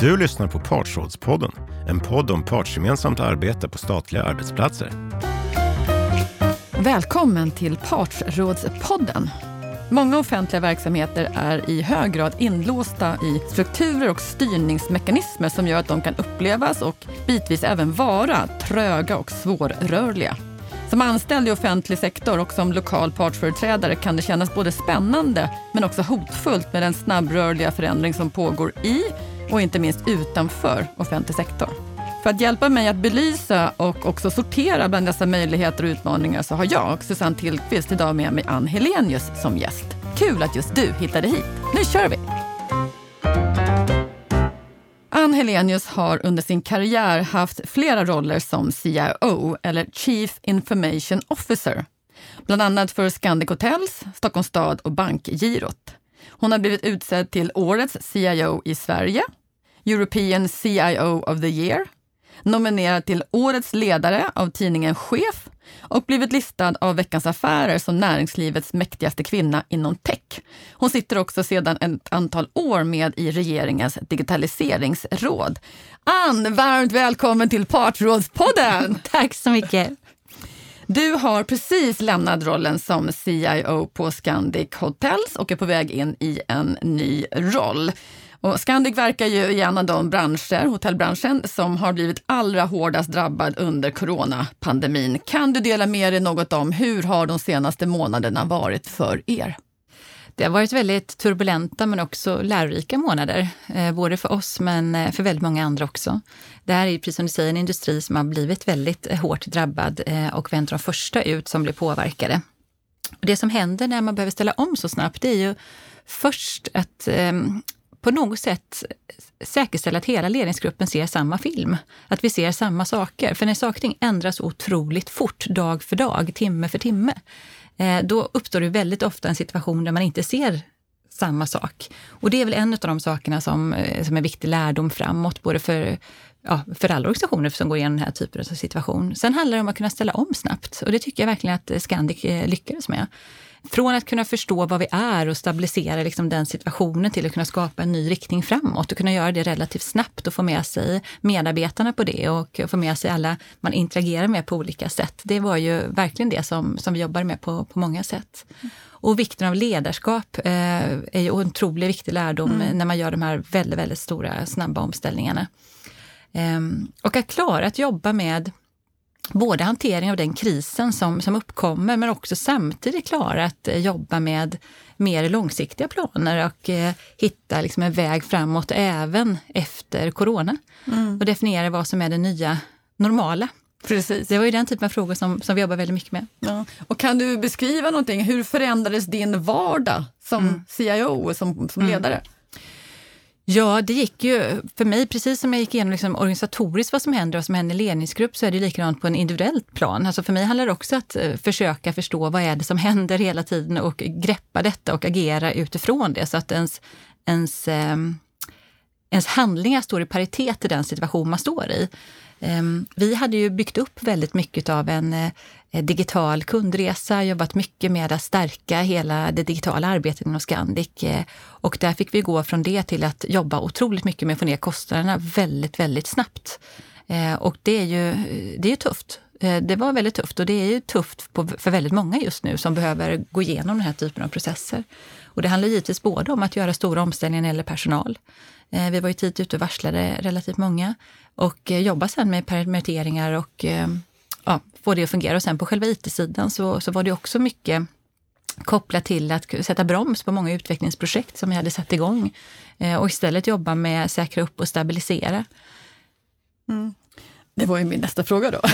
Du lyssnar på Partsrådspodden, en podd om partsgemensamt arbete på statliga arbetsplatser. Välkommen till Partsrådspodden. Många offentliga verksamheter är i hög grad inlåsta i strukturer och styrningsmekanismer som gör att de kan upplevas och bitvis även vara tröga och svårrörliga. Som anställd i offentlig sektor och som lokal partsföreträdare kan det kännas både spännande men också hotfullt med den snabbrörliga förändring som pågår i och inte minst utanför offentlig sektor. För att hjälpa mig att belysa och också sortera bland dessa möjligheter och utmaningar så har jag, Susanne Tillqvist, idag med mig Ann Helenius som gäst. Kul att just du hittade hit. Nu kör vi! Ann Helenius har under sin karriär haft flera roller som CIO, eller Chief Information Officer. Bland annat för Scandic Hotels, Stockholms stad och Bankgirot. Hon har blivit utsedd till Årets CIO i Sverige, European CIO of the Year, nominerad till Årets ledare av tidningen Chef och blivit listad av Veckans Affärer som näringslivets mäktigaste kvinna inom tech. Hon sitter också sedan ett antal år med i regeringens digitaliseringsråd. Ann, varmt välkommen till Partrådspodden! Tack så mycket! Du har precis lämnat rollen som CIO på Scandic Hotels och är på väg in i en ny roll. Och Scandic verkar ju i en av de branscher, hotellbranschen, som har blivit allra hårdast drabbad under coronapandemin. Kan du dela med dig något om hur har de senaste månaderna varit för er? Det har varit väldigt turbulenta men också lärorika månader, eh, både för oss men eh, för väldigt många andra också. Det här är precis som du säger en industri som har blivit väldigt eh, hårt drabbad och vänt de första ut som blir påverkade. det som händer när man behöver ställa om så snabbt, det är ju först att ehm, på något sätt säkerställa att hela ledningsgruppen ser samma film. Att vi ser samma saker. För när saker ändras otroligt fort, dag för dag, timme för timme, Eh, då uppstår det väldigt ofta en situation där man inte ser samma sak. Och det är väl en av de sakerna som, eh, som är viktig lärdom framåt, både för, ja, för alla organisationer som går igenom den här typen av situation. Sen handlar det om att kunna ställa om snabbt och det tycker jag verkligen att Scandic eh, lyckades med. Från att kunna förstå vad vi är och stabilisera liksom den situationen till att kunna skapa en ny riktning framåt och kunna göra det relativt snabbt och få med sig medarbetarna på det och få med sig alla man interagerar med på olika sätt. Det var ju verkligen det som, som vi jobbar med på, på många sätt. Och vikten av ledarskap eh, är ju en otroligt viktig lärdom mm. när man gör de här väldigt, väldigt stora snabba omställningarna. Eh, och att klara att jobba med både hantering av den krisen som, som uppkommer men också samtidigt klara att eh, jobba med mer långsiktiga planer och eh, hitta liksom en väg framåt även efter corona. Mm. Och definiera vad som är det nya normala. Precis. Det var ju den typen av frågor som, som vi jobbar väldigt mycket med. Ja. Och kan du beskriva någonting? Hur förändrades din vardag som mm. CIO och som, som mm. ledare? Mm. Ja, det gick ju för mig, precis som jag gick igenom liksom organisatoriskt vad som händer och vad som händer i ledningsgrupp, så är det likadant på en individuellt plan. Alltså för mig handlar det också om att eh, försöka förstå vad är det som händer hela tiden och greppa detta och agera utifrån det så att ens, ens, ehm, ens handlingar står i paritet till den situation man står i. Ehm, vi hade ju byggt upp väldigt mycket av en eh, Eh, digital kundresa, jobbat mycket med att stärka hela det digitala arbetet inom Scandic. Eh, och där fick vi gå från det till att jobba otroligt mycket med att få ner kostnaderna väldigt, väldigt snabbt. Eh, och det är ju, det är ju tufft. Det var väldigt tufft och det är ju tufft på, för väldigt många just nu som behöver gå igenom den här typen av processer. Och det handlar givetvis både om att göra stora omställningar när det gäller personal. Vi var ju tidigt ute och varslade relativt många och jobba sen med permitteringar och få det att fungera. Och sen på själva IT-sidan så, så var det också mycket kopplat till att sätta broms på många utvecklingsprojekt som vi hade satt igång och istället jobba med att säkra upp och stabilisera. Mm. Det var ju min nästa fråga då.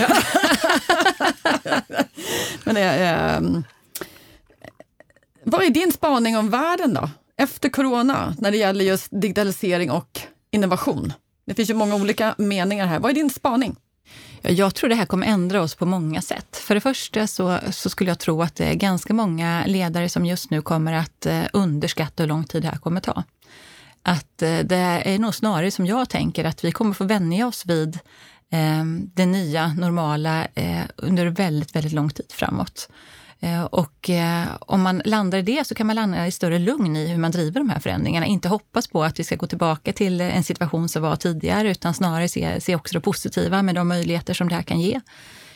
Men äh, äh, vad är din spaning om världen då? Efter corona, när det gäller just digitalisering och innovation? Det finns ju många olika meningar här. Vad är din spaning? Jag tror det här kommer ändra oss på många sätt. För det första så, så, skulle jag tro att det är ganska många ledare som just nu kommer att eh, underskatta hur lång tid det här kommer ta. Att eh, det är nog snarare som jag tänker att vi kommer få vänja oss vid eh, det nya normala eh, under väldigt, väldigt lång tid framåt. Eh, och eh, om man landar i det så kan man landa i större lugn i hur man driver de här förändringarna. Inte hoppas på att vi ska gå tillbaka till en situation som var tidigare, utan snarare se, se också det positiva med de möjligheter som det här kan ge.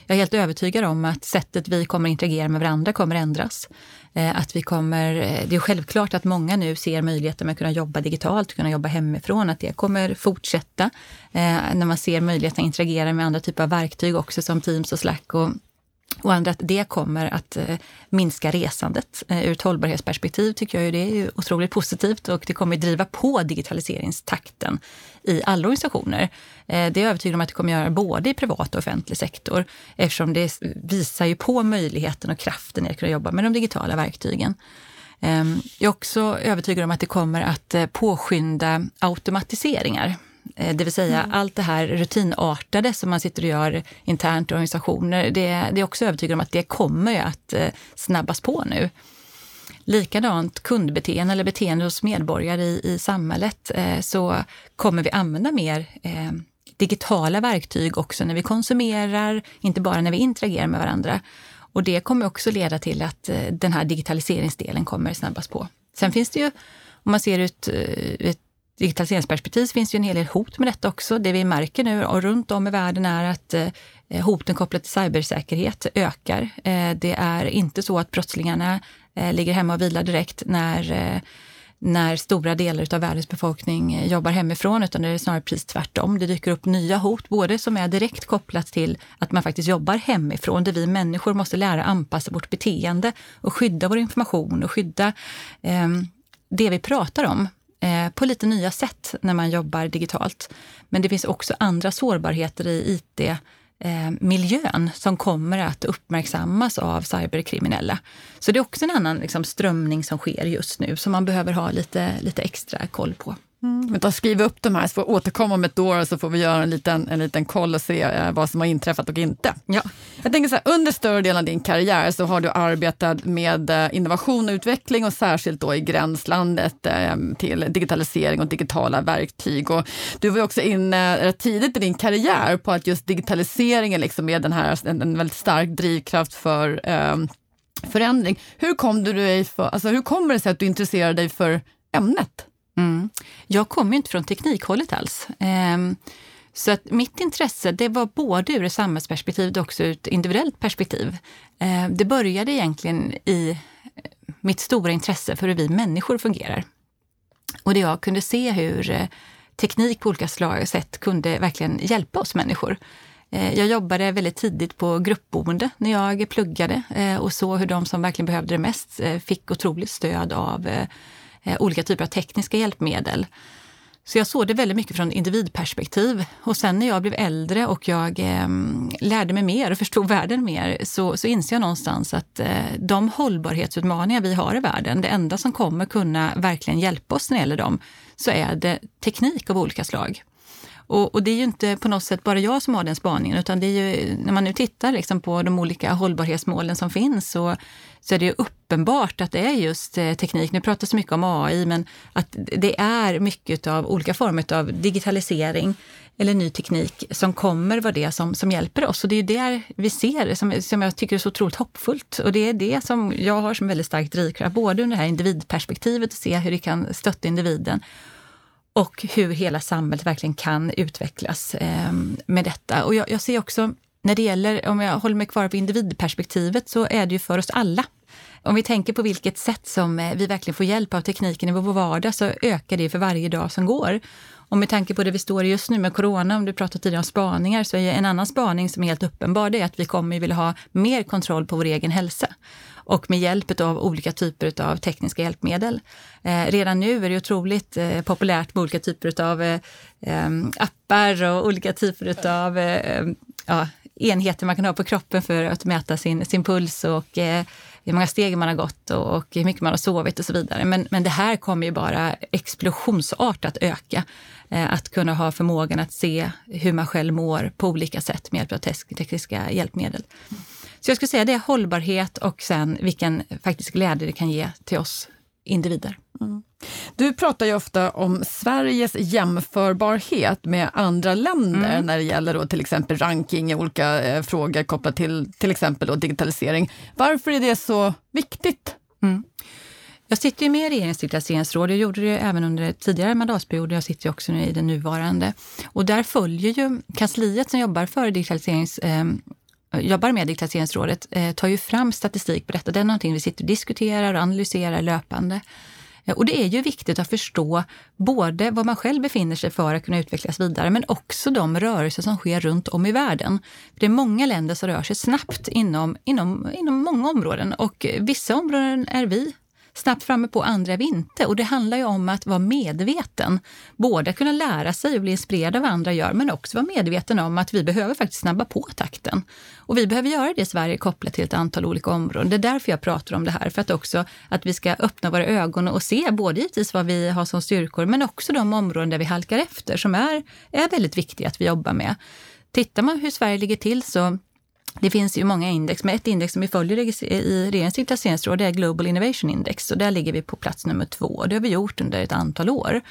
Jag är helt övertygad om att sättet vi kommer interagera med varandra kommer ändras. Eh, att vi kommer, det är självklart att många nu ser möjligheten med att kunna jobba digitalt, kunna jobba hemifrån, att det kommer fortsätta. När man ser möjligheten att interagera med andra typer av verktyg också som Teams och Slack och och andra att det kommer att eh, minska resandet. Eh, ur ett hållbarhetsperspektiv tycker jag ju det är otroligt positivt och det kommer driva på digitaliseringstakten i alla organisationer. Eh, det är jag övertygad om att det kommer göra både i privat och offentlig sektor eftersom det visar ju på möjligheten och kraften i att kunna jobba med de digitala verktygen. Ehm, jag är också övertygad om att det kommer att eh, påskynda automatiseringar. Eh, det vill säga mm. allt det här rutinartade som man sitter och gör internt i organisationer, det, det är också övertygad om att det kommer att eh, snabbas på nu. Likadant kundbeteende eller beteende hos medborgare i, i samhället eh, så kommer vi använda mer eh, digitala verktyg också när vi konsumerar, inte bara när vi interagerar med varandra. Och det kommer också leda till att den här digitaliseringsdelen kommer snabbas på. Sen finns det ju, om man ser ut ett digitaliseringsperspektiv finns det en hel del hot med detta också. Det vi märker nu och runt om i världen är att eh, hoten kopplat till cybersäkerhet ökar. Eh, det är inte så att brottslingarna eh, ligger hemma och vilar direkt när när stora delar av världens befolkning jobbar hemifrån, utan det är snarare precis tvärtom. Det dyker upp nya hot, både som är direkt kopplat till att man faktiskt jobbar hemifrån, där vi människor måste lära anpassa vårt beteende och skydda vår information och skydda eh, det vi pratar om eh, på lite nya sätt när man jobbar digitalt. Men det finns också andra sårbarheter i it-miljön eh, som kommer att uppmärksammas av cyberkriminella. Så det är också en annan liksom, strömning som sker just nu som man behöver ha lite, lite extra koll på. Mm. Men skriv upp de här så får vi återkomma om ett år så får vi göra en liten, en liten koll och se eh, vad som har inträffat och inte. Ja. Jag tänker så här, under större delen av din karriär så har du arbetat med eh, innovation och utveckling och särskilt då i gränslandet eh, till digitalisering och digitala verktyg. Och du var också inne tidigt i din karriär på att just digitaliseringen liksom är den här, en, en väldigt stark drivkraft för eh, förändring. Hur, kom du dig för, alltså hur kommer det sig att du intresserade dig för ämnet? Mm. Jag kommer inte från teknikhållet alls. Ehm, så att mitt intresse det var både ur ett samhällsperspektiv och också ur ett individuellt perspektiv. Ehm, det började egentligen i eh, mitt stora intresse för hur vi människor fungerar. Och det jag kunde se hur eh, teknik på olika slag sätt kunde verkligen hjälpa oss människor. Eh, jag jobbade väldigt tidigt på gruppboende när jag pluggade och såg hur de som verkligen behövde det mest fick otroligt stöd av Eh, olika typer av tekniska hjälpmedel. Så jag såg det väldigt mycket från individperspektiv. Och sen när jag blev äldre och jag eh, lärde mig mer och förstod världen mer så, så inser jag någonstans att eh, de hållbarhetsutmaningar vi har i världen, det enda som kommer kunna verkligen hjälpa oss när det gäller dem, så är det teknik av olika slag. Och, och, det är ju inte på något sätt bara jag som har den spaningen, utan det är ju, när man nu tittar liksom på de olika hållbarhetsmålen som finns så, så är det uppenbart att det är just eh, teknik. Nu pratas mycket om AI, men att det är mycket av olika former av digitalisering eller ny teknik som kommer vara det som, som hjälper oss. Och det är det vi ser som, som jag tycker är så otroligt hoppfullt. Och det är det som jag har som väldigt stark drivkraft, både under det här individperspektivet, att se hur det kan stötta individen och hur hela samhället verkligen kan utvecklas eh, med detta. Och jag, jag, ser också, när det gäller, om jag håller mig kvar på individperspektivet, så är det ju för oss alla. Om vi tänker på vilket sätt som eh, vi verkligen får hjälp av tekniken i vår vardag så ökar det för varje dag som går. Och med tanke på det vi står i just nu med corona, om du pratar tidigare om spaningar, så är en annan spaning som är helt uppenbar, det är att vi kommer vilja ha mer kontroll på vår egen hälsa och med hjälp av olika typer av tekniska hjälpmedel. Eh, redan nu är det otroligt eh, populärt med olika typer av eh, eh appar och olika typer av eh, ja, enheter man kan ha på kroppen för att mäta sin, sin puls och eh, hur många steg man har gått och, och hur mycket man har sovit och så vidare. Men, men det här kommer ju bara explosionsartat öka. Eh, att kunna ha förmågan att se hur man själv mår på olika sätt med hjälp av tekniska hjälpmedel. Så jag skulle säga det är hållbarhet och sen vilken faktisk glädje det kan ge till oss individer. Mm. Du pratar ju ofta om Sveriges jämförbarhet med andra länder mm. när det gäller då till exempel ranking i olika eh, frågor kopplat till till exempel då digitalisering. Varför är det så viktigt? Mm. Jag sitter ju med i regeringens digitaliseringsråd. Jag gjorde det även under tidigare mandatperioder. Jag sitter också i den nuvarande. Och där följer ju kansliet som jobbar för digitaliserings eh, Eh, jobbar med Digitaliseringsrådet eh, tar ju fram statistik på detta. Det är någonting vi sitter och diskuterar och analyserar löpande. Eh, och det är ju viktigt att förstå både var man själv befinner sig för att kunna utvecklas vidare, men också de rörelser som sker runt om i världen. För det är många länder som rör sig snabbt inom, inom, inom många områden och vissa områden är vi snabbt framme på, andra är vi inte. Och det handlar ju om att vara medveten. Både att kunna lära sig och bli inspirerad av vad andra gör, men också vara medveten om att vi behöver faktiskt snabba på takten. Och vi behöver göra det i Sverige kopplat till ett antal olika områden. Det är därför jag pratar om det här, för att också att vi ska öppna våra ögon och se både givetvis vad vi har som styrkor, men också de områden där vi halkar efter, som är, är väldigt viktiga att vi jobbar med. Tittar man hur Sverige ligger till så det finns ju många index, men ett index som vi följer i regeringens digitaliseringsråd är Global Innovation Index och där ligger vi på plats nummer två. Det har vi gjort under ett antal år.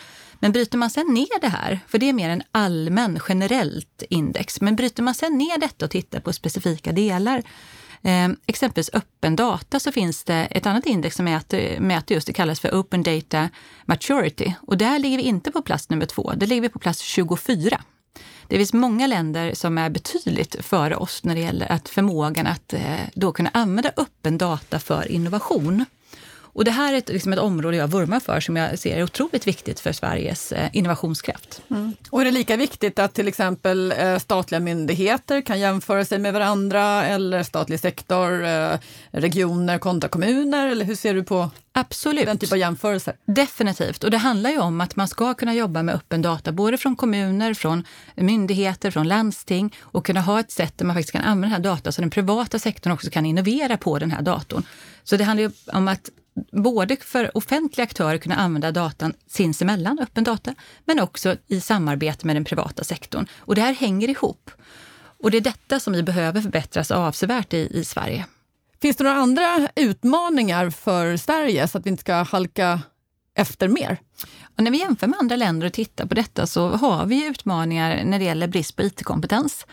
Men bryter man sen ner det här, för det är mer en allmän, generellt index, men bryter man sen ner detta och tittar på specifika delar, eh, exempelvis öppen data, så finns det ett annat index som mäter, mäter just, det kallas för Open Data Maturity. Och där ligger vi inte på plats nummer två, där ligger vi på plats 24. Det finns många länder som är betydligt före oss när det gäller att förmågan att eh, då kunna använda öppen data för innovation. Och det här är ett, liksom ett område jag vurmar för som jag ser är otroligt viktigt för Sveriges eh, innovationskraft. Mm. Och är det lika viktigt att till exempel eh, statliga myndigheter kan jämföra sig med varandra eller statlig sektor, eh, regioner kontra kommuner? Eller hur ser du på Absolut. den typen av jämförelser? Definitivt. Och det handlar ju om att man ska kunna jobba med öppen data, både från kommuner, från myndigheter, från landsting och kunna ha ett sätt där man faktiskt kan använda den här datan så den privata sektorn också kan innovera på den här datorn. Så det handlar ju om att både för offentliga aktörer kunna använda datan sinsemellan, öppen data, men också i samarbete med den privata sektorn. Och det här hänger ihop. Och det är detta som vi behöver förbättras avsevärt i, i Sverige. Finns det några andra utmaningar för Sverige så att vi inte ska halka efter mer? Och när vi jämför med andra länder och tittar på detta så har vi utmaningar när det gäller brist på IT-kompetens.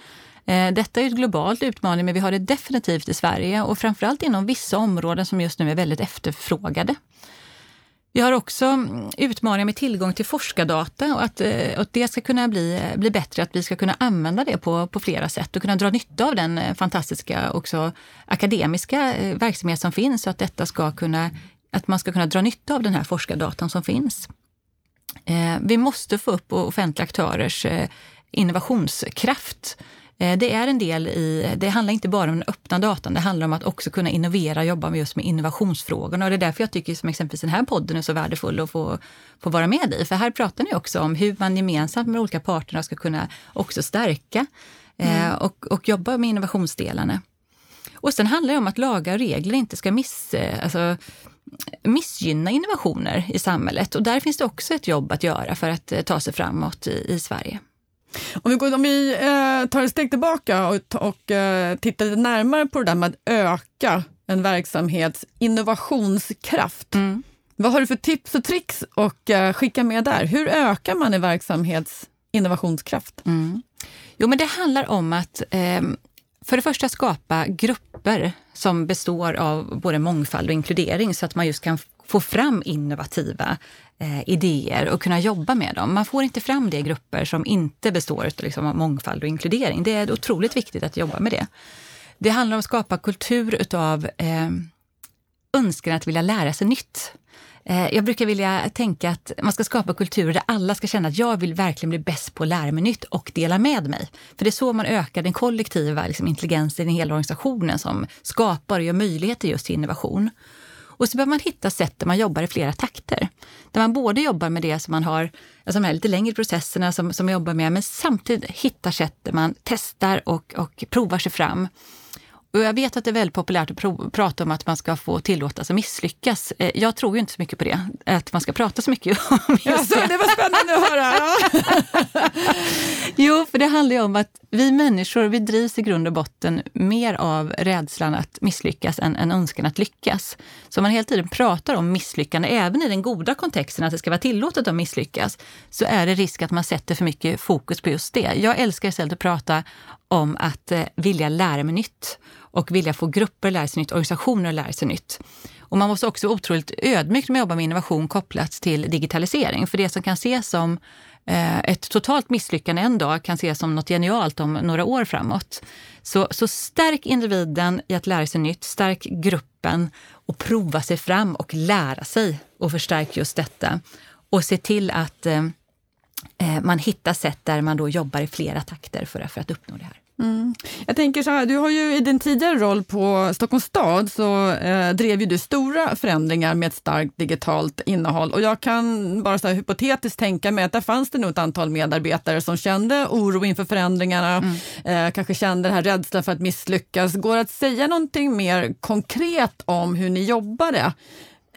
Eh, detta är ett globalt utmaning, men vi har det definitivt i Sverige och framförallt inom vissa områden som just nu är väldigt efterfrågade. Vi har också mm, utmaningar med tillgång till forskardata och att, eh, att det ska kunna bli, eh, bli bättre, att vi ska kunna använda det på, på flera sätt och kunna dra nytta av den fantastiska också akademiska verksamhet som finns så att detta ska kunna, att man ska kunna dra nytta av den här forskardatan som finns. Vi måste få upp offentliga aktörers innovationskraft det är en del i, det handlar inte bara om den öppna datan, det handlar om att också kunna innovera och jobba med just med innovationsfrågorna. Och det är därför jag tycker som exempelvis den här podden är så värdefull att få, få vara med i. För här pratar ni också om hur man gemensamt med olika parterna ska kunna också stärka eh, mm. och, och jobba med innovationsdelarna. Och sen handlar det om att lagar och regler inte ska miss, eh, alltså, missgynna innovationer i samhället. Och där finns det också ett jobb att göra för att ta sig framåt i, i Sverige. Om vi, går, om vi eh, tar ett steg tillbaka och, och eh, tittar lite närmare på det där med att öka en verksamhets innovationskraft. Mm. Vad har du för tips och tricks att eh, skicka med där? Hur ökar man en verksamhets innovationskraft? Mm. Jo, men det handlar om att eh, för det första skapa grupper som består av både mångfald och inkludering så att man just kan få fram innovativa eh, idéer och kunna jobba med dem. Man får inte fram det i grupper som inte består av liksom, mångfald och inkludering. Det är otroligt viktigt att jobba med det. Det handlar om att skapa kultur utav eh, önskan att vilja lära sig nytt. Eh, jag brukar vilja tänka att man ska skapa kulturer där alla ska känna att jag vill verkligen bli bäst på att lära mig nytt och dela med mig. För det är så man ökar den kollektiva liksom, intelligensen i hela organisationen som skapar och gör möjligheter just till innovation. Och så behöver man hitta sätt där man jobbar i flera takter. Där man både jobbar med det som man har, alltså de här lite längre processerna som, som man jobbar med, men samtidigt hittar sätt där man testar och, och provar sig fram. Och jag vet att det är väldigt populärt att prata om att man ska få tillåtas att misslyckas. Eh, jag tror ju inte så mycket på det, att man ska prata så mycket om just det. det var spännande att höra. jo, för det handlar ju om att vi människor vi drivs i grund och botten mer av rädslan att misslyckas än, än önskan att lyckas. Så om man hela tiden pratar om misslyckande, även i den goda kontexten att det ska vara tillåtet att misslyckas, så är det risk att man sätter för mycket fokus på just det. Jag älskar istället att prata om att eh, vilja lära mig nytt och vilja få grupper att lära sig nytt, organisationer att lära sig nytt. Och man måste också vara otroligt ödmjuk när man jobbar med innovation kopplat till digitalisering. För det som kan ses som eh, ett totalt misslyckande en dag kan ses som något genialt om några år framåt. Så, så stärk individen i att lära sig nytt, stärk gruppen och prova sig fram och lära sig och förstärk just detta. Och se till att eh man hittar sätt där man då jobbar i flera takter för, för att uppnå det här. Mm. Jag tänker så här, du har ju i din tidigare roll på Stockholms stad så eh, drev ju du stora förändringar med ett starkt digitalt innehåll och jag kan bara så här, hypotetiskt tänka mig att där fanns det nog ett antal medarbetare som kände oro inför förändringarna, mm. eh, kanske kände den här rädslan för att misslyckas. Går det att säga någonting mer konkret om hur ni jobbade?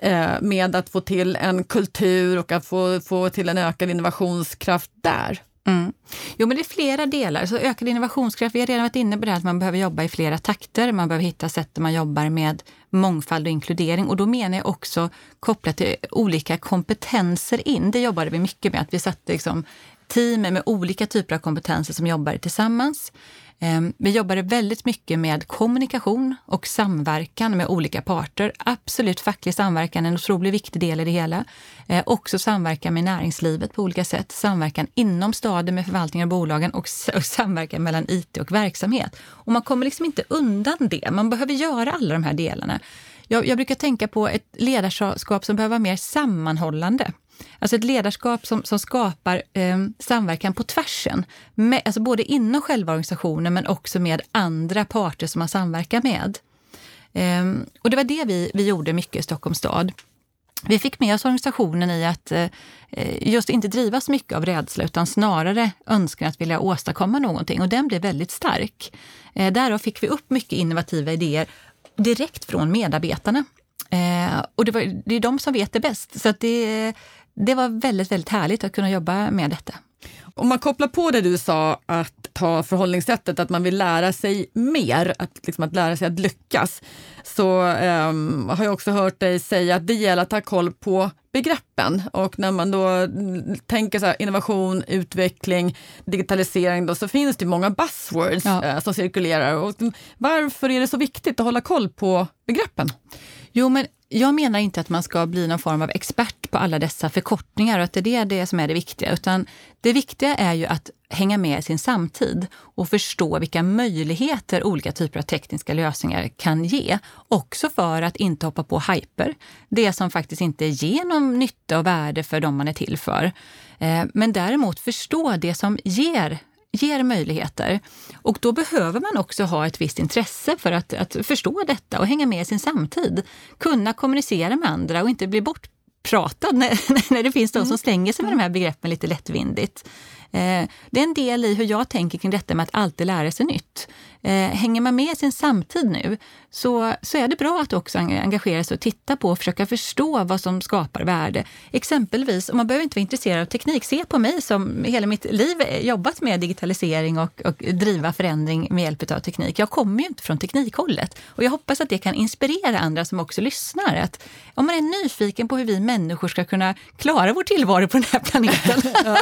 Eh, med att få till en kultur och att få, få till en ökad innovationskraft där? Mm. Jo, men det är flera delar. Så ökad innovationskraft, vi har redan varit inne på det här att man behöver jobba i flera takter. Man behöver hitta sätt där man jobbar med mångfald och inkludering. Och då menar jag också kopplat till olika kompetenser in. Det jobbade vi mycket med, att vi satte liksom team med olika typer av kompetenser som jobbar tillsammans. Ehm, vi jobbade väldigt mycket med kommunikation och samverkan med olika parter. Absolut facklig samverkan en otroligt viktig del i det hela. Ehm, också samverkan med näringslivet på olika sätt. Samverkan inom staden med förvaltningen och bolagen och, och samverkan mellan IT och verksamhet. Och man kommer liksom inte undan det. Man behöver göra alla de här delarna. Jag, jag brukar tänka på ett ledarskap som behöver vara mer sammanhållande. Alltså ett ledarskap som, som skapar eh, samverkan på tvärsen. Med, alltså både inom själva organisationen men också med andra parter som man samverkar med. Eh, och det var det vi, vi gjorde mycket i Stockholms stad. Vi fick med oss organisationen i att eh, just inte drivas mycket av rädsla utan snarare önskan att vilja åstadkomma någonting och den blev väldigt stark. Eh, därav fick vi upp mycket innovativa idéer direkt från medarbetarna. Eh, och det, var, det är de som vet det bäst. Så det, det var väldigt, väldigt härligt att kunna jobba med detta. Om man kopplar på det du sa, att ta förhållningssättet att man vill lära sig mer, att, liksom, att lära sig att lyckas, så um, har jag också hört dig säga att det gäller att ha koll på begreppen. Och när man då tänker så här, innovation, utveckling, digitalisering, då, så finns det många buzzwords ja. uh, som cirkulerar. Och varför är det så viktigt att hålla koll på begreppen? Jo, men jag menar inte att man ska bli någon form av expert på alla dessa förkortningar och att det är det som är det viktiga, utan det viktiga är ju att hänga med i sin samtid och förstå vilka möjligheter olika typer av tekniska lösningar kan ge. Också för att inte hoppa på hyper, det som faktiskt inte ger någon nytta och värde för dem man är till för. Eh, men däremot förstå det som ger ger möjligheter. Och då behöver man också ha ett visst intresse för att, att förstå detta och hänga med i sin samtid. Kunna kommunicera med andra och inte bli bortpratad när, när det finns de som mm. slänger sig med de här begreppen lite lättvindigt. Eh, det är en del i hur jag tänker kring detta med att alltid lära sig nytt. Eh, hänger man med sin samtid nu så, så är det bra att också engagera sig och titta på och försöka förstå vad som skapar värde. Exempelvis, och man behöver inte vara intresserad av teknik, se på mig som hela mitt liv jobbat med digitalisering och, och driva förändring med hjälp av teknik. Jag kommer ju inte från teknikhållet och jag hoppas att det kan inspirera andra som också lyssnar. Att om man är nyfiken på hur vi människor ska kunna klara vår tillvaro på den här planeten, ja.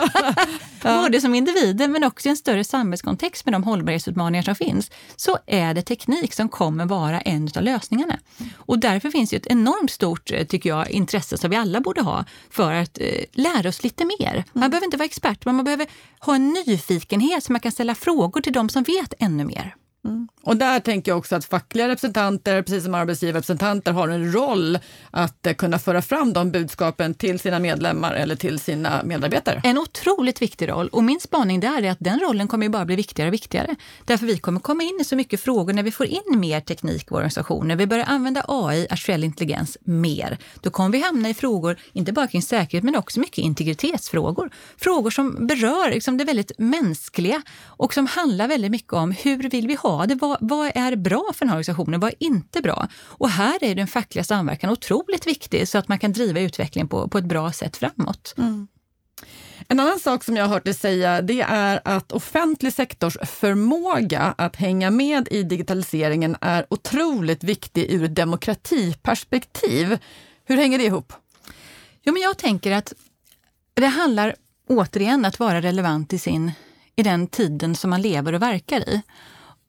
både som individer men också i en större samhällskontext med de hållbarhetsutmaningar som finns, så är det teknik som kommer vara en av lösningarna. Och därför finns det ett enormt stort, eh, tycker jag, intresse som vi alla borde ha för att eh, lära oss lite mer. Man mm. behöver inte vara expert, men man behöver ha en nyfikenhet så man kan ställa frågor till de som vet ännu mer. Mm. Och där tänker jag också att fackliga representanter, precis som arbetsgivarrepresentanter, har en roll att eh, kunna föra fram de budskapen till sina medlemmar eller till sina medarbetare. En otroligt viktig roll och min spaning där är att den rollen kommer bara bli viktigare och viktigare. Därför vi kommer komma in i så mycket frågor när vi får in mer teknik i vår organisation, när vi börjar använda AI, artificiell intelligens, mer. Då kommer vi hamna i frågor, inte bara kring säkerhet, men också mycket integritetsfrågor. Frågor som berör liksom det väldigt mänskliga och som handlar väldigt mycket om hur vill vi ha det? Vad, vad, är bra för den här organisationen? Vad är inte bra? Och här är den fackliga samverkan otroligt viktig så att man kan driva utvecklingen på, på ett bra sätt framåt. Mm. En annan sak som jag har hört dig säga det är att offentlig sektors förmåga att hänga med i digitaliseringen är otroligt viktig ur ett demokratiperspektiv. Hur hänger det ihop? Jo, men jag tänker att det handlar återigen att vara relevant i, sin, i den tiden som man lever och verkar i.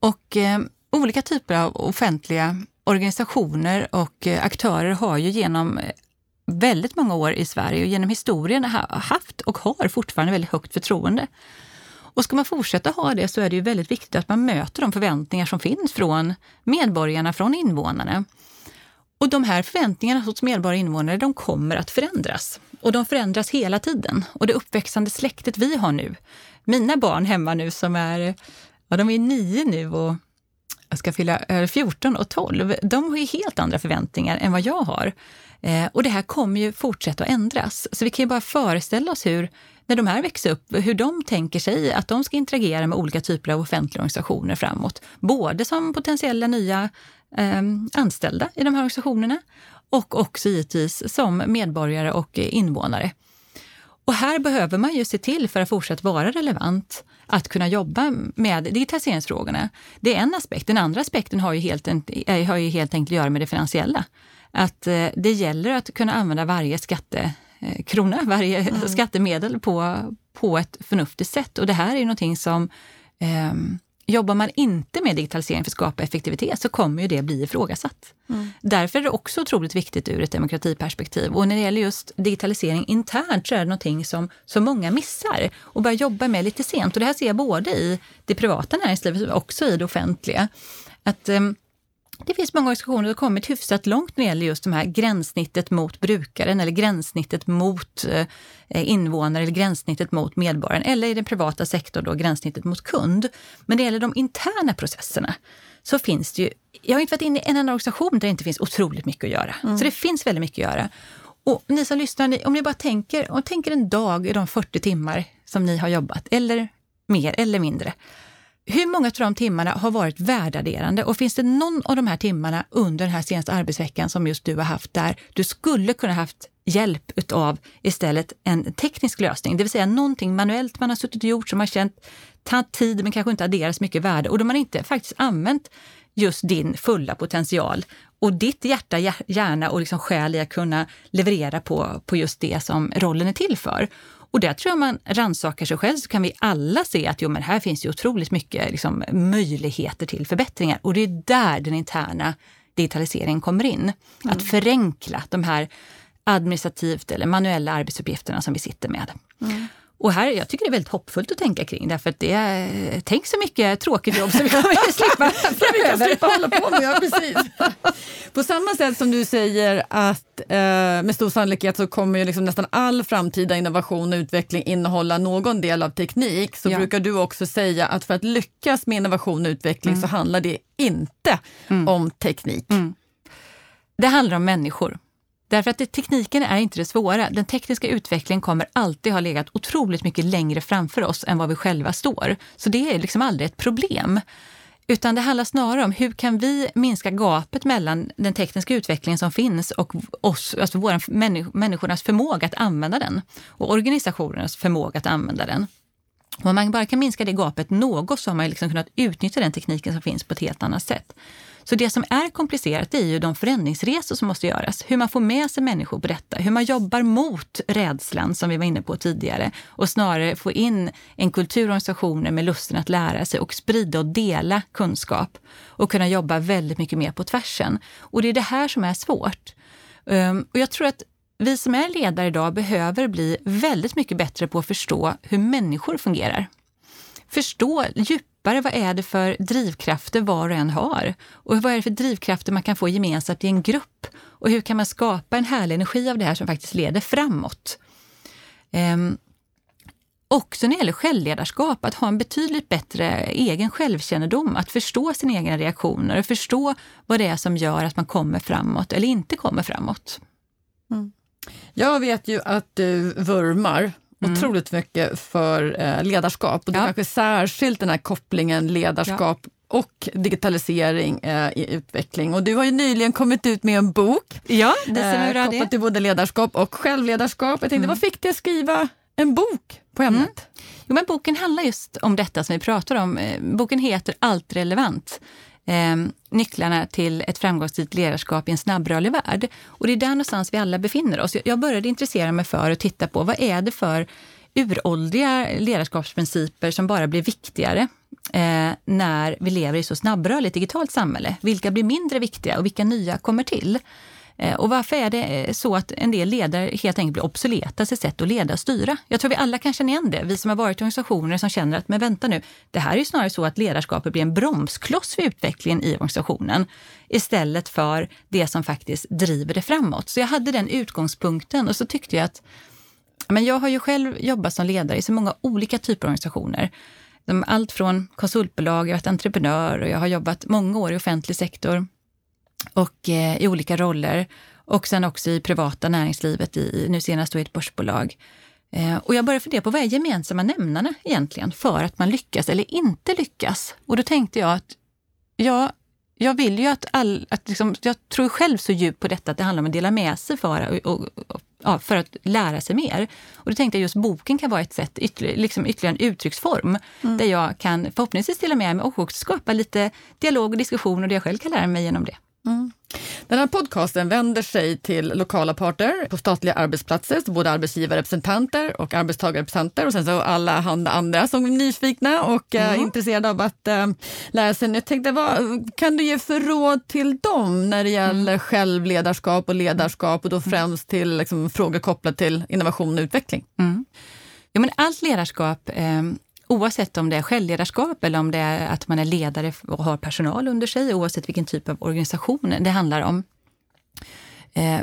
Och eh, olika typer av offentliga organisationer och eh, aktörer har ju genom eh, väldigt många år i Sverige och genom historien haft och har fortfarande väldigt högt förtroende. Och ska man fortsätta ha det så är det ju väldigt viktigt att man möter de förväntningar som finns från medborgarna, från invånarna. Och de här förväntningarna hos medborgare och invånare, de kommer att förändras. Och de förändras hela tiden. Och det uppväxande släktet vi har nu, mina barn hemma nu som är, ja de är nio nu och jag ska fylla eh, 14 och 12, de har ju helt andra förväntningar än vad jag har. Eh, och det här kommer ju fortsätta att ändras. Så vi kan ju bara föreställa oss hur, när de här växer upp, hur de tänker sig att de ska interagera med olika typer av offentliga organisationer framåt. Både som potentiella nya eh, anställda i de här organisationerna och också givetvis som medborgare och eh, invånare. Och här behöver man ju se till, för att fortsätta vara relevant, att kunna jobba med digitaliseringsfrågorna. Det är en aspekt. Den andra aspekten har ju helt, har ju helt enkelt att göra med det finansiella. Att eh, det gäller att kunna använda varje skattekrona, varje mm. skattemedel på, på ett förnuftigt sätt. Och det här är ju någonting som eh, Jobbar man inte med digitalisering för att skapa effektivitet så kommer ju det bli ifrågasatt. Mm. Därför är det också otroligt viktigt ur ett demokratiperspektiv. Och när det gäller just digitalisering internt så är det någonting som så många missar och börjar jobba med lite sent. Och det här ser jag både i det privata näringslivet och också i det offentliga. Att um, det finns många organisationer som har kommit hyfsat långt när det gäller just de här gränssnittet mot brukaren eller gränssnittet mot eh, invånare eller gränssnittet mot medborgaren eller i den privata sektorn då gränssnittet mot kund. Men när det gäller de interna processerna så finns det ju, jag har inte varit inne i en enda organisation där det inte finns otroligt mycket att göra. Mm. Så det finns väldigt mycket att göra. Och ni som lyssnar, om ni bara tänker, om tänker en dag i de 40 timmar som ni har jobbat, eller mer eller mindre. Hur många av de timmarna har varit värdeadderande och finns det någon av de här timmarna under den här senaste arbetsveckan som just du har haft där du skulle kunna haft hjälp utav istället en teknisk lösning, det vill säga någonting manuellt man har suttit och gjort som har känt tagit tid men kanske inte adderat så mycket värde och då man inte faktiskt använt just din fulla potential och ditt hjärta, hjärna och liksom själ i att kunna leverera på, på just det som rollen är till för. Och där tror jag man rannsakar sig själv så kan vi alla se att jo, men här finns ju otroligt mycket liksom, möjligheter till förbättringar. Och det är där den interna digitaliseringen kommer in. Mm. Att förenkla de här administrativt eller manuella arbetsuppgifterna som vi sitter med. Mm. Och här, jag tycker det är väldigt hoppfullt att tänka kring därför att det är, tänk så mycket tråkigt jobb som vi kommer att slippa framöver. slippa hålla på med, ja, precis. På samma sätt som du säger att eh, med stor sannolikhet så kommer ju liksom nästan all framtida innovation och utveckling innehålla någon del av teknik, så ja. brukar du också säga att för att lyckas med innovation och utveckling mm. så handlar det inte mm. om teknik. Mm. Det handlar om människor. Därför att det, tekniken är inte det svåra. Den tekniska utvecklingen kommer alltid ha legat otroligt mycket längre framför oss än vad vi själva står. Så det är liksom aldrig ett problem. Utan det handlar snarare om hur kan vi minska gapet mellan den tekniska utvecklingen som finns och oss, alltså våra människornas förmåga att använda den och organisationernas förmåga att använda den om man bara kan minska det gapet något så har man liksom kunnat utnyttja den tekniken som finns på ett helt annat sätt. Så det som är komplicerat är ju de förändringsresor som måste göras. Hur man får med sig människor på detta, hur man jobbar mot rädslan som vi var inne på tidigare och snarare få in en kultur och organisationer med lusten att lära sig och sprida och dela kunskap och kunna jobba väldigt mycket mer på tvärsen. Och det är det här som är svårt. Um, och jag tror att vi som är ledare idag behöver bli väldigt mycket bättre på att förstå hur människor fungerar. Förstå djupare. Vad är det för drivkrafter var och en har? Och vad är det för drivkrafter man kan få gemensamt i en grupp? Och hur kan man skapa en härlig energi av det här som faktiskt leder framåt? Ehm, också när det gäller självledarskap, att ha en betydligt bättre egen självkännedom, att förstå sina egna reaktioner och förstå vad det är som gör att man kommer framåt eller inte kommer framåt. Mm. Jag vet ju att du vurmar mm. otroligt mycket för eh, ledarskap. Och det ja. kanske särskilt den här kopplingen ledarskap ja och digitalisering eh, i utveckling. Och du har ju nyligen kommit ut med en bok ja, det eh, kopplat till både ledarskap och självledarskap. Jag tänkte, mm. vad fick dig att skriva en bok på ämnet? Mm. Jo, men boken handlar just om detta som vi pratar om. Eh, boken heter Allt relevant. Eh, nycklarna till ett framgångsrikt ledarskap i en snabbrörlig värld. Och det är där någonstans vi alla befinner oss. Jag började intressera mig för att titta på vad är det för uråldriga ledarskapsprinciper som bara blir viktigare eh, när vi lever i så snabbrörligt digitalt samhälle. Vilka blir mindre viktiga och vilka nya kommer till? Eh, och varför är det eh, så att en del ledare helt enkelt blir obsoleta sitt sätt att leda och styra? Jag tror vi alla kan känna igen det. Vi som har varit i organisationer som känner att, men vänta nu, det här är ju snarare så att ledarskapet blir en bromskloss för utvecklingen i organisationen istället för det som faktiskt driver det framåt. Så jag hade den utgångspunkten och så tyckte jag att men jag har ju själv jobbat som ledare i så många olika typer av organisationer. Allt från konsultbolag, jag har varit entreprenör och jag har jobbat många år i offentlig sektor och eh, i olika roller. Och sen också i privata näringslivet, i, nu senast då i ett börsbolag. Eh, och jag började fundera på vad är gemensamma nämnarna egentligen för att man lyckas eller inte lyckas? Och då tänkte jag att ja, jag vill ju att all, att liksom, jag tror själv så djupt på detta att det handlar om att dela med sig för, och, och, ja, för att lära sig mer. Och då tänkte jag just boken kan vara ett sätt, ytterligare, liksom ytterligare en uttrycksform mm. där jag kan förhoppningsvis dela med mig och också skapa lite dialog och diskussion och det jag själv kan lära mig genom det. Mm. Den här podcasten vänder sig till lokala parter på statliga arbetsplatser, så både arbetsgivarrepresentanter och arbetstagarrepresentanter och sen så alla andra som är nyfikna och mm. uh, intresserade av att uh, lära sig. Jag tänkte, vad kan du ge för råd till dem när det gäller mm. självledarskap och ledarskap och då mm. främst till liksom, frågor kopplade till innovation och utveckling? Mm. Ja, men allt ledarskap eh, Oavsett om det är självledarskap eller om det är att man är ledare och har personal under sig, oavsett vilken typ av organisation det handlar om, eh,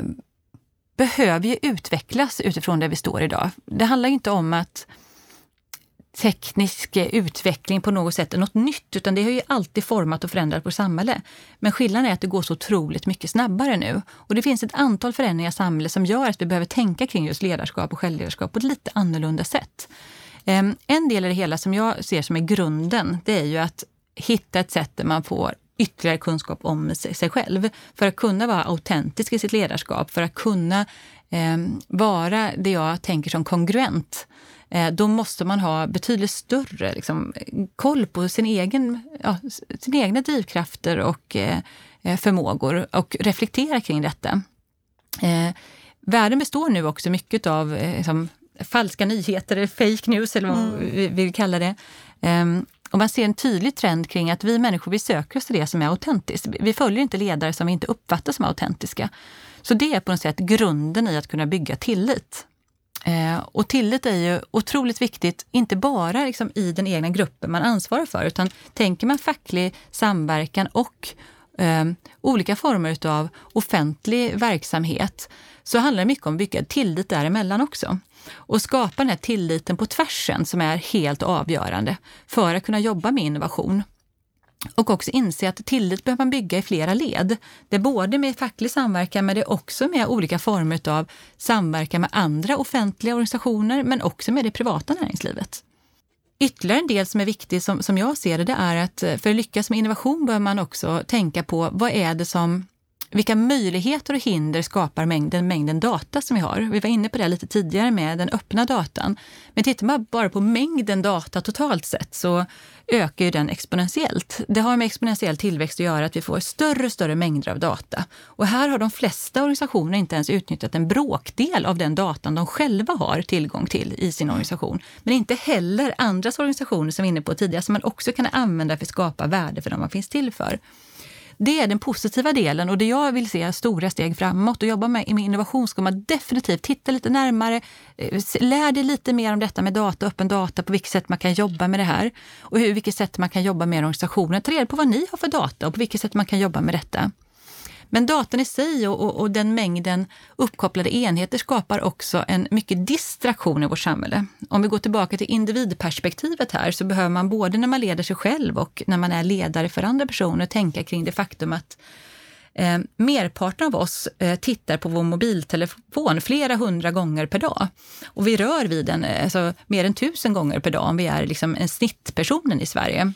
behöver ju utvecklas utifrån där vi står idag. Det handlar inte om att teknisk utveckling på något sätt är något nytt, utan det har ju alltid format och förändrat vårt samhälle. Men skillnaden är att det går så otroligt mycket snabbare nu. Och det finns ett antal förändringar i samhället som gör att vi behöver tänka kring just ledarskap och självledarskap på ett lite annorlunda sätt. Ehm, en del i det hela som jag ser som är grunden, det är ju att hitta ett sätt där man får ytterligare kunskap om sig själv. För att kunna vara autentisk i sitt ledarskap, för att kunna eh, vara det jag tänker som kongruent. Eh, då måste man ha betydligt större liksom, koll på sin egen, ja, sina egna drivkrafter och eh, eh, förmågor och reflektera kring detta. Eh, världen består nu också mycket av eh, liksom, falska nyheter, eller fake news eller vad mm. vi vill kalla det. Um, och man ser en tydlig trend kring att vi människor vi söker oss till det som är autentiskt. Vi följer inte ledare som vi inte uppfattar som autentiska. Så det är på något sätt grunden i att kunna bygga tillit. Eh, och tillit är ju otroligt viktigt, inte bara liksom i den egna gruppen man ansvarar för, utan tänker man facklig samverkan och eh, olika former av offentlig verksamhet, så handlar det mycket om att bygga tillit däremellan också. Och skapa den här tilliten på tvärsen som är helt avgörande för att kunna jobba med innovation. Och också inse att tillit behöver man bygga i flera led. Det är både med facklig samverkan men det är också med olika former av samverkan med andra offentliga organisationer men också med det privata näringslivet. Ytterligare en del som är viktig som, som jag ser det, det är att eh, för att lyckas med innovation bör man också tänka på vad är det som vilka möjligheter och hinder skapar mängden, mängden data som vi har? Vi var inne på det lite tidigare med den öppna datan. Men tittar man bara på mängden data totalt sett så ökar ju den exponentiellt. Det har med exponentiell tillväxt att göra att vi får större och större mängder av data. Och här har de flesta organisationer inte ens utnyttjat en bråkdel av den datan de själva har tillgång till i sin organisation. Men inte heller andras organisationer som vi var inne på tidigare som man också kan använda för att skapa värde för de man finns till för. Det är den positiva delen och det jag vill se är stora steg framåt. Och jobba med, med innovation ska man definitivt titta lite närmare, eh, lär dig lite mer om detta med data, öppen data, på vilket sätt man kan jobba med det här och hur, vilket sätt man kan jobba med organisationen. Ta reda på vad ni har för data och på vilket sätt man kan jobba med detta. Men datan i sig och, och, och, den mängden uppkopplade enheter skapar också en mycket distraktion i vårt samhälle. Om vi går tillbaka till individperspektivet här så behöver man både när man leder sig själv och när man är ledare för andra personer tänka kring det faktum att Eh, merparten av oss eh, tittar på vår mobiltelefon flera hundra gånger per dag. Och vi rör vid den eh, alltså, mer än tusen gånger per dag om vi är liksom en snittpersonen i Sverige.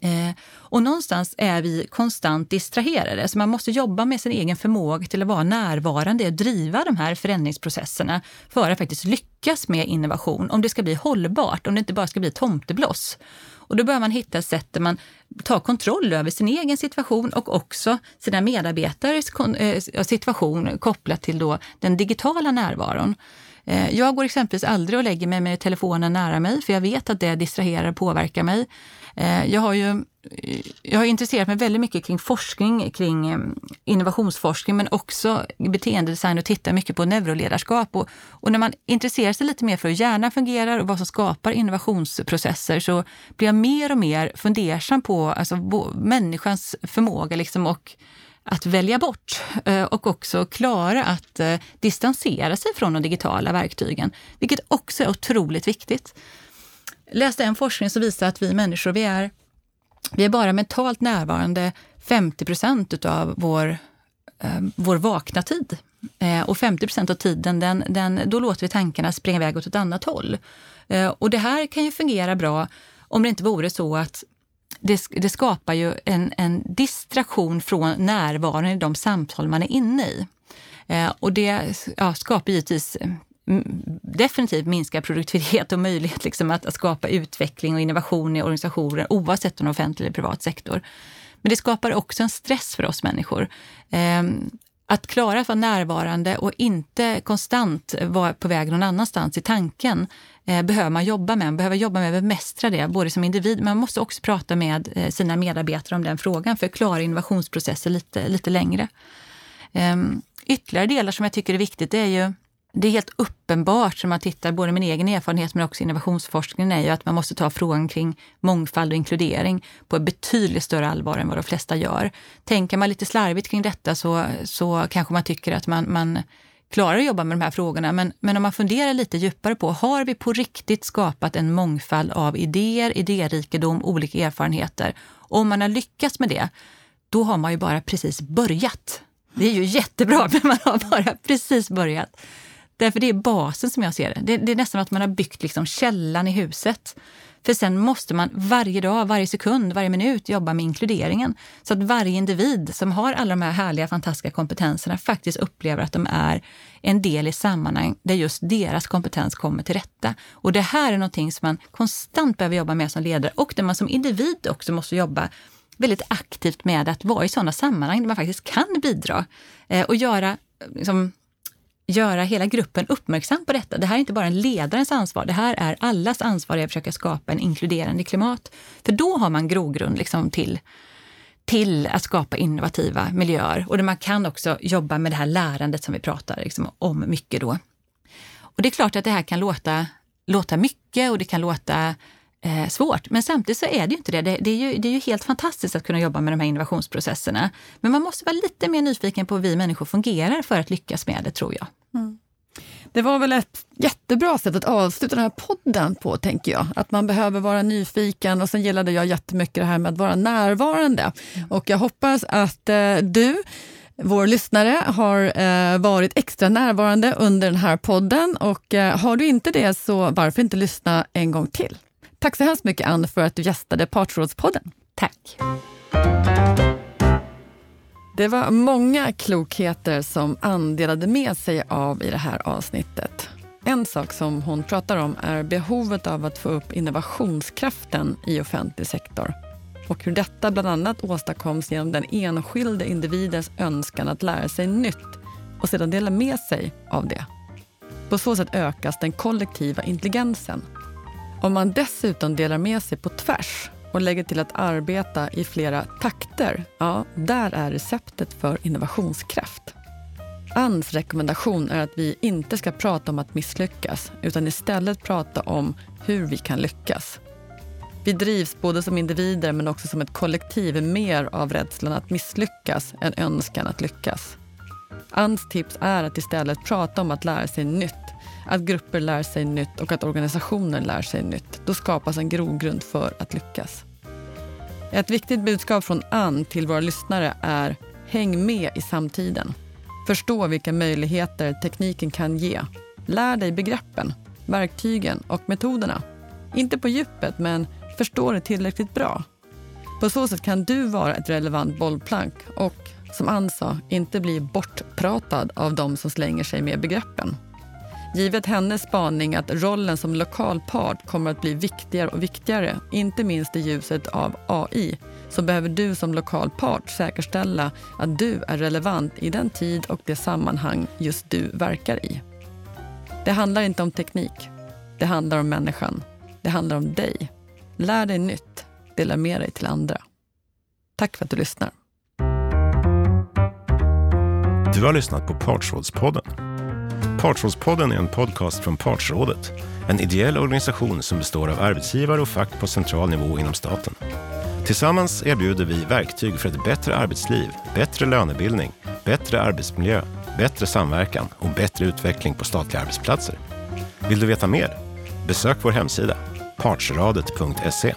Eh, och någonstans är vi konstant distraherade, så man måste jobba med sin egen förmåga till att vara närvarande och driva de här förändringsprocesserna för att faktiskt lyckas med innovation, om det ska bli hållbart, om det inte bara ska bli tomtebloss. Och då bör man hitta sätt där man tar kontroll över sin egen situation och också sina medarbetares eh, situation kopplat till då den digitala närvaron. Eh, jag går exempelvis aldrig och lägger mig med telefonen nära mig, för jag vet att det distraherar och påverkar mig. Eh, jag har ju eh, jag har intresserat mig väldigt mycket kring forskning, kring eh, innovationsforskning, men också beteendedesign och tittar mycket på neuroledarskap. Och, och, när man intresserar sig lite mer för hur hjärnan fungerar och vad som skapar innovationsprocesser så blir jag mer och mer fundersam på alltså, människans förmåga liksom, och att välja bort och också klara att distansera sig från de digitala verktygen, vilket också är otroligt viktigt läste en forskning som visar att vi människor, vi är, vi är bara mentalt närvarande 50 procent av vår, eh, vår vakna tid. Eh, och 50 procent av tiden, den, den, då låter vi tankarna springa iväg åt ett annat håll. Eh, och det här kan ju fungera bra om det inte vore så att det, det skapar ju en, en distraktion från närvaron i de samtal man är inne i. Eh, och det ja, skapar givetvis definitivt minska produktivitet och möjlighet liksom att, att, skapa utveckling och innovation i organisationer oavsett om det är offentlig eller privat sektor. Men det skapar också en stress för oss människor. Eh, att klara att vara närvarande och inte konstant vara på väg någon annanstans i tanken eh, behöver man jobba med. Man behöver jobba med att bemästra det, både som individ, men man måste också prata med eh, sina medarbetare om den frågan för att klara innovationsprocesser lite, lite längre. Eh, ytterligare delar som jag tycker är viktigt är ju det är helt uppenbart, som man tittar, både min egen erfarenhet men också innovationsforskningen, är ju att man måste ta frågan kring mångfald och inkludering på ett betydligt större allvar än vad de flesta gör. Tänker man lite slarvigt kring detta så, så kanske man tycker att man, man klarar att jobba med de här frågorna. Men, men om man funderar lite djupare på, har vi på riktigt skapat en mångfald av idéer, idérikedom, olika erfarenheter? Om man har lyckats med det, då har man ju bara precis börjat. Det är ju jättebra, men man har bara precis börjat. Därför det är basen som jag ser det. Det, det är nästan att man har byggt liksom källan i huset. För sen måste man varje dag, varje sekund, varje minut jobba med inkluderingen. Så att varje individ som har alla de här härliga, fantastiska kompetenserna faktiskt upplever att de är en del i sammanhang där just deras kompetens kommer till rätta. Och det här är någonting som man konstant behöver jobba med som ledare och där man som individ också måste jobba väldigt aktivt med att vara i sådana sammanhang där man faktiskt kan bidra eh, och göra eh, liksom, göra hela gruppen uppmärksam på detta. Det här är inte bara en ledarens ansvar, det här är allas ansvar i att försöka skapa en inkluderande klimat. För då har man grogrund liksom till, till att skapa innovativa miljöer och där man kan också jobba med det här lärandet som vi pratar liksom, om mycket då. Och det är klart att det här kan låta, låta mycket och det kan låta eh, svårt. Men samtidigt så är det ju inte det. Det, det, är ju, det är ju helt fantastiskt att kunna jobba med de här innovationsprocesserna. Men man måste vara lite mer nyfiken på hur vi människor fungerar för att lyckas med det, tror jag. Mm. Det var väl ett jättebra sätt att avsluta den här podden på, tänker jag. Att man behöver vara nyfiken och sen gillade jag jättemycket det här med att vara närvarande. Mm. Och jag hoppas att eh, du vår lyssnare har eh, varit extra närvarande under den här podden och eh, har du inte det så varför inte lyssna en gång till? Tack så hemskt mycket Ann för att du gästade Partsrådspodden. Tack. Det var många klokheter som Ann delade med sig av i det här avsnittet. En sak som hon pratar om är behovet av att få upp innovationskraften i offentlig sektor och hur detta bland annat åstadkoms genom den enskilde individens önskan att lära sig nytt och sedan dela med sig av det. På så sätt ökas den kollektiva intelligensen om man dessutom delar med sig på tvärs och lägger till att arbeta i flera takter, ja, där är receptet för innovationskraft. Anns rekommendation är att vi inte ska prata om att misslyckas, utan istället prata om hur vi kan lyckas. Vi drivs både som individer men också som ett kollektiv mer av rädslan att misslyckas än önskan att lyckas. Anns tips är att istället prata om att lära sig nytt att grupper lär sig nytt och att organisationer lär sig nytt. Då skapas en grogrund för att lyckas. Ett viktigt budskap från Ann till våra lyssnare är Häng med i samtiden. Förstå vilka möjligheter tekniken kan ge. Lär dig begreppen, verktygen och metoderna. Inte på djupet, men förstå det tillräckligt bra. På så sätt kan du vara ett relevant bollplank och, som Ann sa, inte bli bortpratad av de som slänger sig med begreppen. Givet hennes spaning att rollen som lokal part kommer att bli viktigare och viktigare, inte minst i ljuset av AI, så behöver du som lokal part säkerställa att du är relevant i den tid och det sammanhang just du verkar i. Det handlar inte om teknik. Det handlar om människan. Det handlar om dig. Lär dig nytt. Dela med dig till andra. Tack för att du lyssnar. Du har lyssnat på Partsrådspodden. Partsrådspodden är en podcast från Partsrådet, en ideell organisation som består av arbetsgivare och fack på central nivå inom staten. Tillsammans erbjuder vi verktyg för ett bättre arbetsliv, bättre lönebildning, bättre arbetsmiljö, bättre samverkan och bättre utveckling på statliga arbetsplatser. Vill du veta mer? Besök vår hemsida, partsradet.se.